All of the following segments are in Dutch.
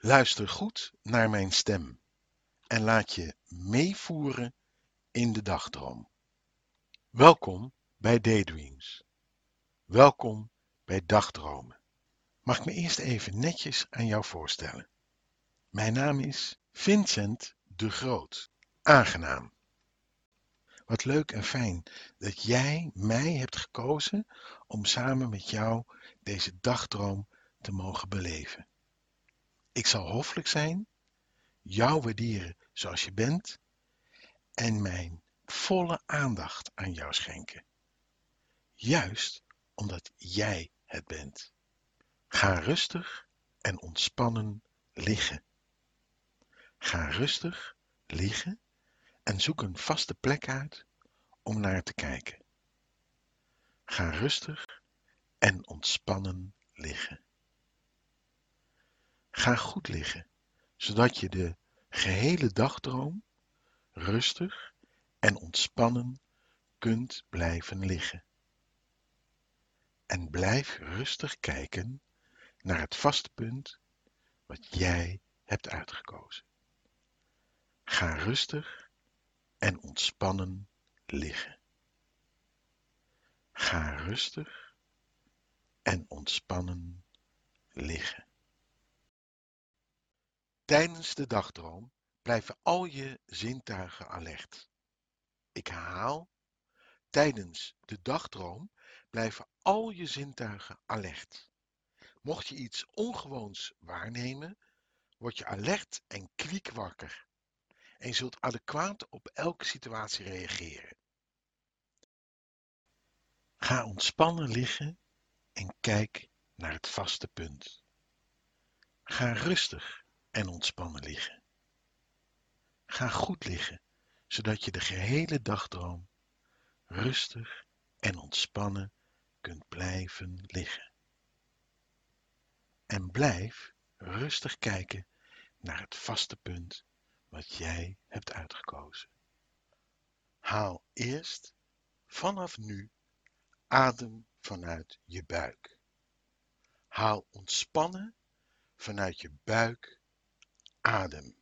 Luister goed naar mijn stem en laat je meevoeren in de dagdroom. Welkom bij Daydreams. Welkom bij Dagdromen. Mag ik me eerst even netjes aan jou voorstellen? Mijn naam is Vincent de Groot. Aangenaam. Wat leuk en fijn dat jij mij hebt gekozen om samen met jou deze dagdroom te mogen beleven. Ik zal hoffelijk zijn, jou waarderen zoals je bent en mijn volle aandacht aan jou schenken. Juist omdat jij het bent. Ga rustig en ontspannen liggen. Ga rustig liggen en zoek een vaste plek uit om naar te kijken. Ga rustig en ontspannen liggen. Ga goed liggen, zodat je de gehele dagdroom rustig en ontspannen kunt blijven liggen. En blijf rustig kijken naar het vaste punt wat jij hebt uitgekozen. Ga rustig en ontspannen liggen. Ga rustig en ontspannen liggen. Tijdens de dagdroom blijven al je zintuigen alert. Ik herhaal, tijdens de dagdroom blijven al je zintuigen alert. Mocht je iets ongewoons waarnemen, word je alert en kwiekwakker en zult adequaat op elke situatie reageren. Ga ontspannen liggen en kijk naar het vaste punt. Ga rustig en ontspannen liggen. Ga goed liggen, zodat je de gehele dagdroom rustig en ontspannen kunt blijven liggen. En blijf rustig kijken naar het vaste punt wat jij hebt uitgekozen. Haal eerst vanaf nu adem vanuit je buik. Haal ontspannen vanuit je buik adem.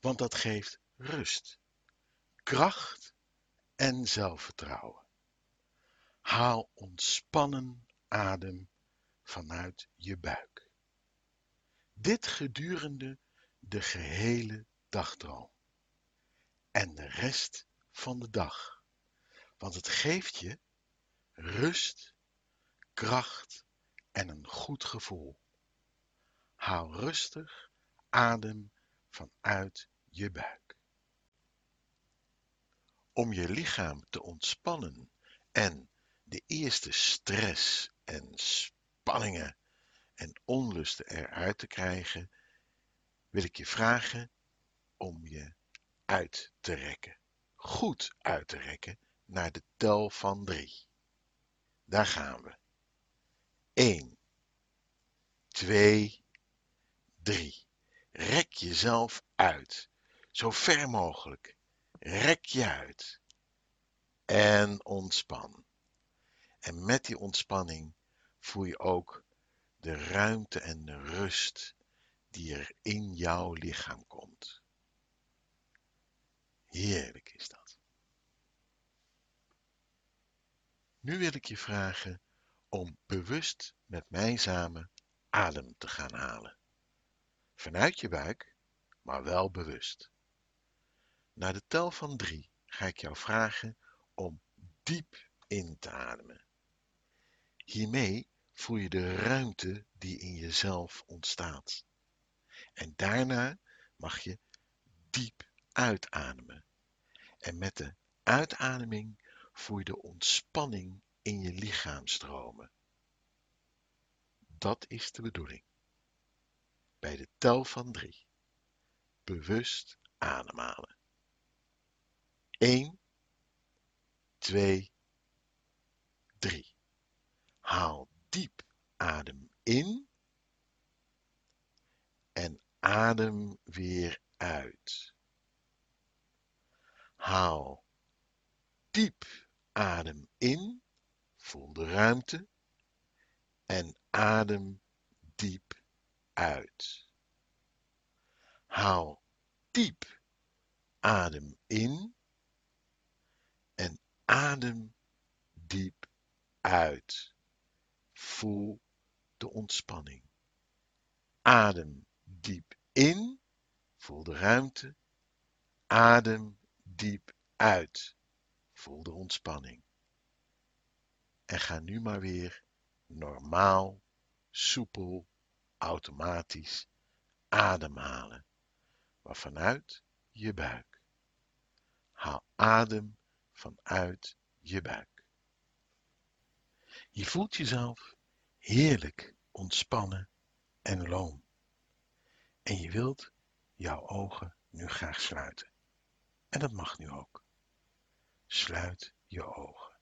Want dat geeft rust, kracht en zelfvertrouwen. Haal ontspannen adem vanuit je buik. Dit gedurende de gehele dagdroom en de rest van de dag, want het geeft je rust, kracht en een goed gevoel. Haal rustig adem vanuit je buik. Om je lichaam te ontspannen en de eerste stress en spanningen en onlusten eruit te krijgen, wil ik je vragen om je uit te rekken. Goed uit te rekken naar de tel van drie. Daar gaan we. 1, 2, 3. Rek jezelf uit. Zo ver mogelijk. Rek je uit. En ontspan. En met die ontspanning voel je ook de ruimte en de rust die er in jouw lichaam komt. Heerlijk is dat. Nu wil ik je vragen om bewust met mij samen adem te gaan halen. Vanuit je buik, maar wel bewust. Na de tel van drie ga ik jou vragen om diep in te ademen. Hiermee voel je de ruimte die in jezelf ontstaat. En daarna mag je diep uitademen. En met de uitademing voel je de ontspanning in je lichaam stromen. Dat is de bedoeling. Bij de tel van drie. Bewust ademhalen. 1, 2, 3. Haal diep adem in en adem weer uit. Haal diep adem in, voel de ruimte en adem diep uit. Haal diep adem in en adem diep uit. Voel de ontspanning. Adem diep in, voel de ruimte. Adem diep uit, voel de ontspanning. En ga nu maar weer normaal, soepel, automatisch ademhalen. Maar vanuit je buik. Haal adem vanuit je buik. Je voelt jezelf heerlijk ontspannen en loom. En je wilt jouw ogen nu graag sluiten. En dat mag nu ook. Sluit je ogen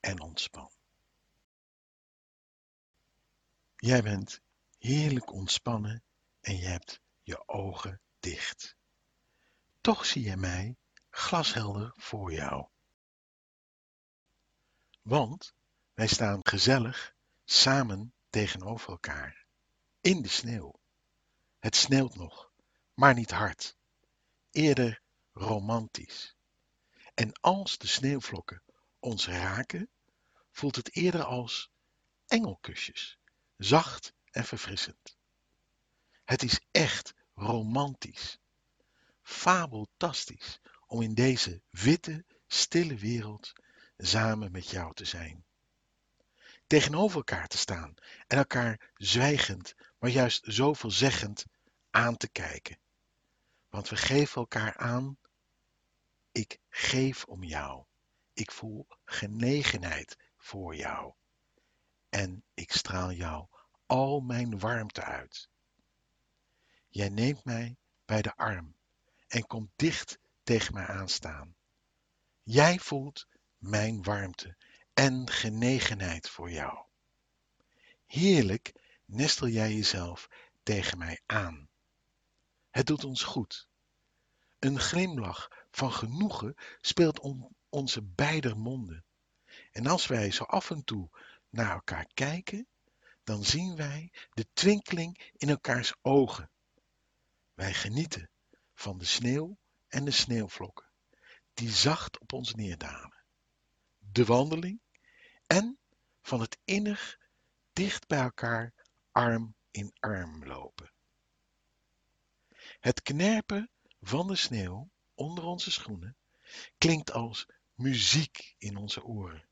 en ontspan. Jij bent heerlijk ontspannen en je hebt je ogen dicht. Toch zie je mij glashelder voor jou. Want wij staan gezellig samen tegenover elkaar in de sneeuw. Het sneeuwt nog, maar niet hard. Eerder romantisch. En als de sneeuwvlokken ons raken, voelt het eerder als engelkusjes, zacht en verfrissend. Het is echt romantisch, fabeltastisch om in deze witte, stille wereld samen met jou te zijn. Tegenover elkaar te staan en elkaar zwijgend, maar juist zoveel zeggend aan te kijken. Want we geven elkaar aan, ik geef om jou. Ik voel genegenheid voor jou. En ik straal jou al mijn warmte uit. Jij neemt mij bij de arm en komt dicht tegen mij aanstaan. Jij voelt mijn warmte en genegenheid voor jou. Heerlijk nestel jij jezelf tegen mij aan. Het doet ons goed. Een glimlach van genoegen speelt om onze beide monden. En als wij zo af en toe naar elkaar kijken, dan zien wij de twinkeling in elkaars ogen. Wij genieten van de sneeuw en de sneeuwvlokken, die zacht op ons neerdalen. De wandeling en van het innig dicht bij elkaar arm in arm lopen. Het knerpen van de sneeuw onder onze schoenen klinkt als muziek in onze oren.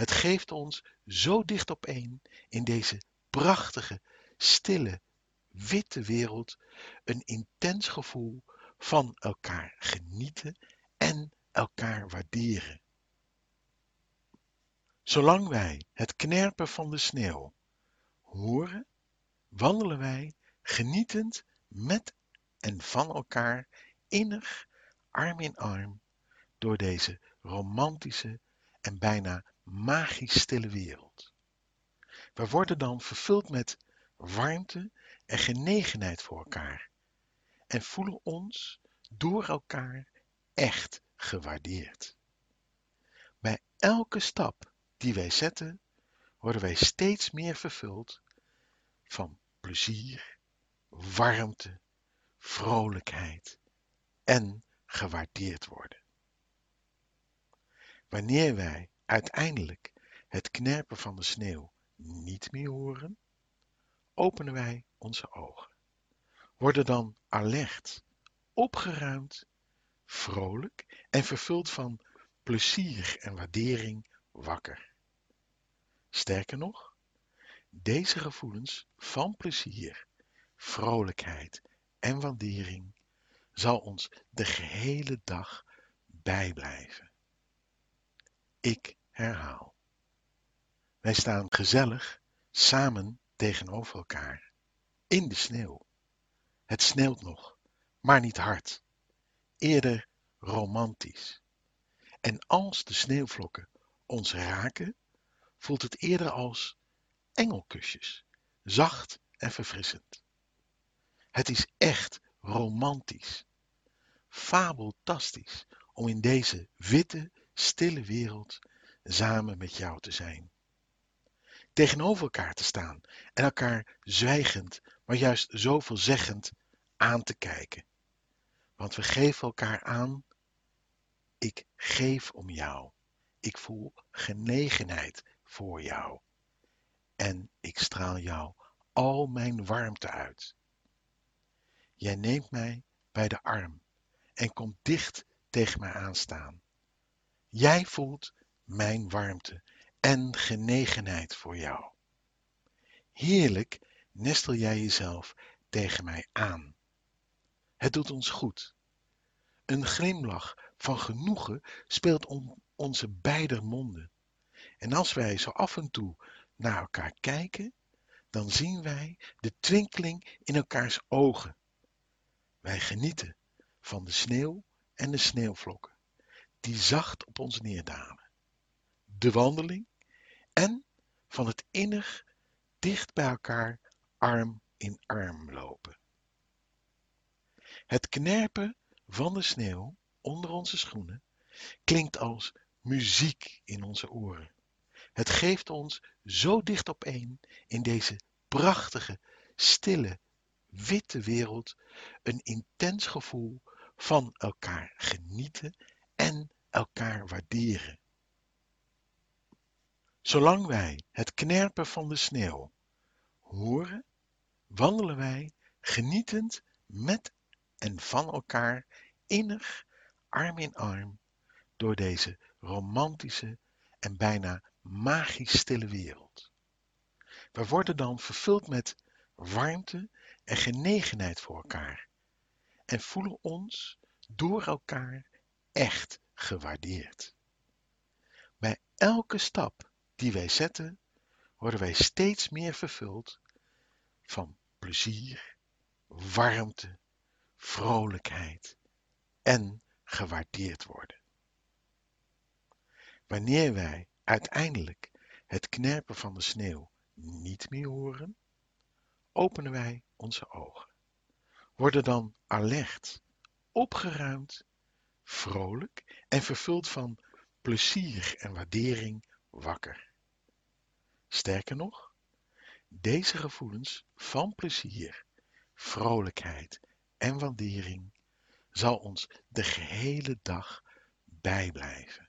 Het geeft ons zo dicht opeen in deze prachtige, stille, witte wereld een intens gevoel van elkaar genieten en elkaar waarderen. Zolang wij het knerpen van de sneeuw horen, wandelen wij genietend met en van elkaar innig arm in arm door deze romantische en bijna magisch stille wereld. We worden dan vervuld met warmte en genegenheid voor elkaar en voelen ons door elkaar echt gewaardeerd. Bij elke stap die wij zetten, worden wij steeds meer vervuld van plezier, warmte, vrolijkheid en gewaardeerd worden. Wanneer wij uiteindelijk het knerpen van de sneeuw niet meer horen, openen wij onze ogen, worden dan alert, opgeruimd, vrolijk en vervuld van plezier en waardering wakker. Sterker nog, deze gevoelens van plezier, vrolijkheid en waardering zal ons de gehele dag bijblijven. Ik herhaal. Wij staan gezellig samen tegenover elkaar in de sneeuw. Het sneeuwt nog, maar niet hard. Eerder romantisch. En als de sneeuwvlokken ons raken, voelt het eerder als engelkusjes, zacht en verfrissend. Het is echt romantisch, fabeltastisch om in deze witte, stille wereld samen met jou te zijn. Tegenover elkaar te staan en elkaar zwijgend, maar juist zoveel zeggend aan te kijken. Want we geven elkaar aan, ik geef om jou. Ik voel genegenheid voor jou. En ik straal jou al mijn warmte uit. Jij neemt mij bij de arm en komt dicht tegen mij aanstaan. Jij voelt mijn warmte en genegenheid voor jou. Heerlijk nestel jij jezelf tegen mij aan. Het doet ons goed. Een glimlach van genoegen speelt om onze beide monden. En als wij zo af en toe naar elkaar kijken, dan zien wij de twinkeling in elkaars ogen. Wij genieten van de sneeuw en de sneeuwvlokken die zacht op ons neerdalen. De wandeling en van het innig dicht bij elkaar arm in arm lopen. Het knerpen van de sneeuw onder onze schoenen klinkt als muziek in onze oren. Het geeft ons zo dicht opeen in deze prachtige, stille, witte wereld een intens gevoel van elkaar genieten en elkaar waarderen. Zolang wij het knerpen van de sneeuw horen, wandelen wij genietend met en van elkaar innig arm in arm door deze romantische en bijna magisch stille wereld. We worden dan vervuld met warmte en genegenheid voor elkaar en voelen ons door elkaar echt gewaardeerd. Bij elke stap die wij zetten, worden wij steeds meer vervuld van plezier, warmte, vrolijkheid en gewaardeerd worden. Wanneer wij uiteindelijk het knerpen van de sneeuw niet meer horen, openen wij onze ogen, worden dan alert, opgeruimd, vrolijk en vervuld van plezier en waardering wakker. Sterker nog, deze gevoelens van plezier, vrolijkheid en waardering zal ons de gehele dag bijblijven.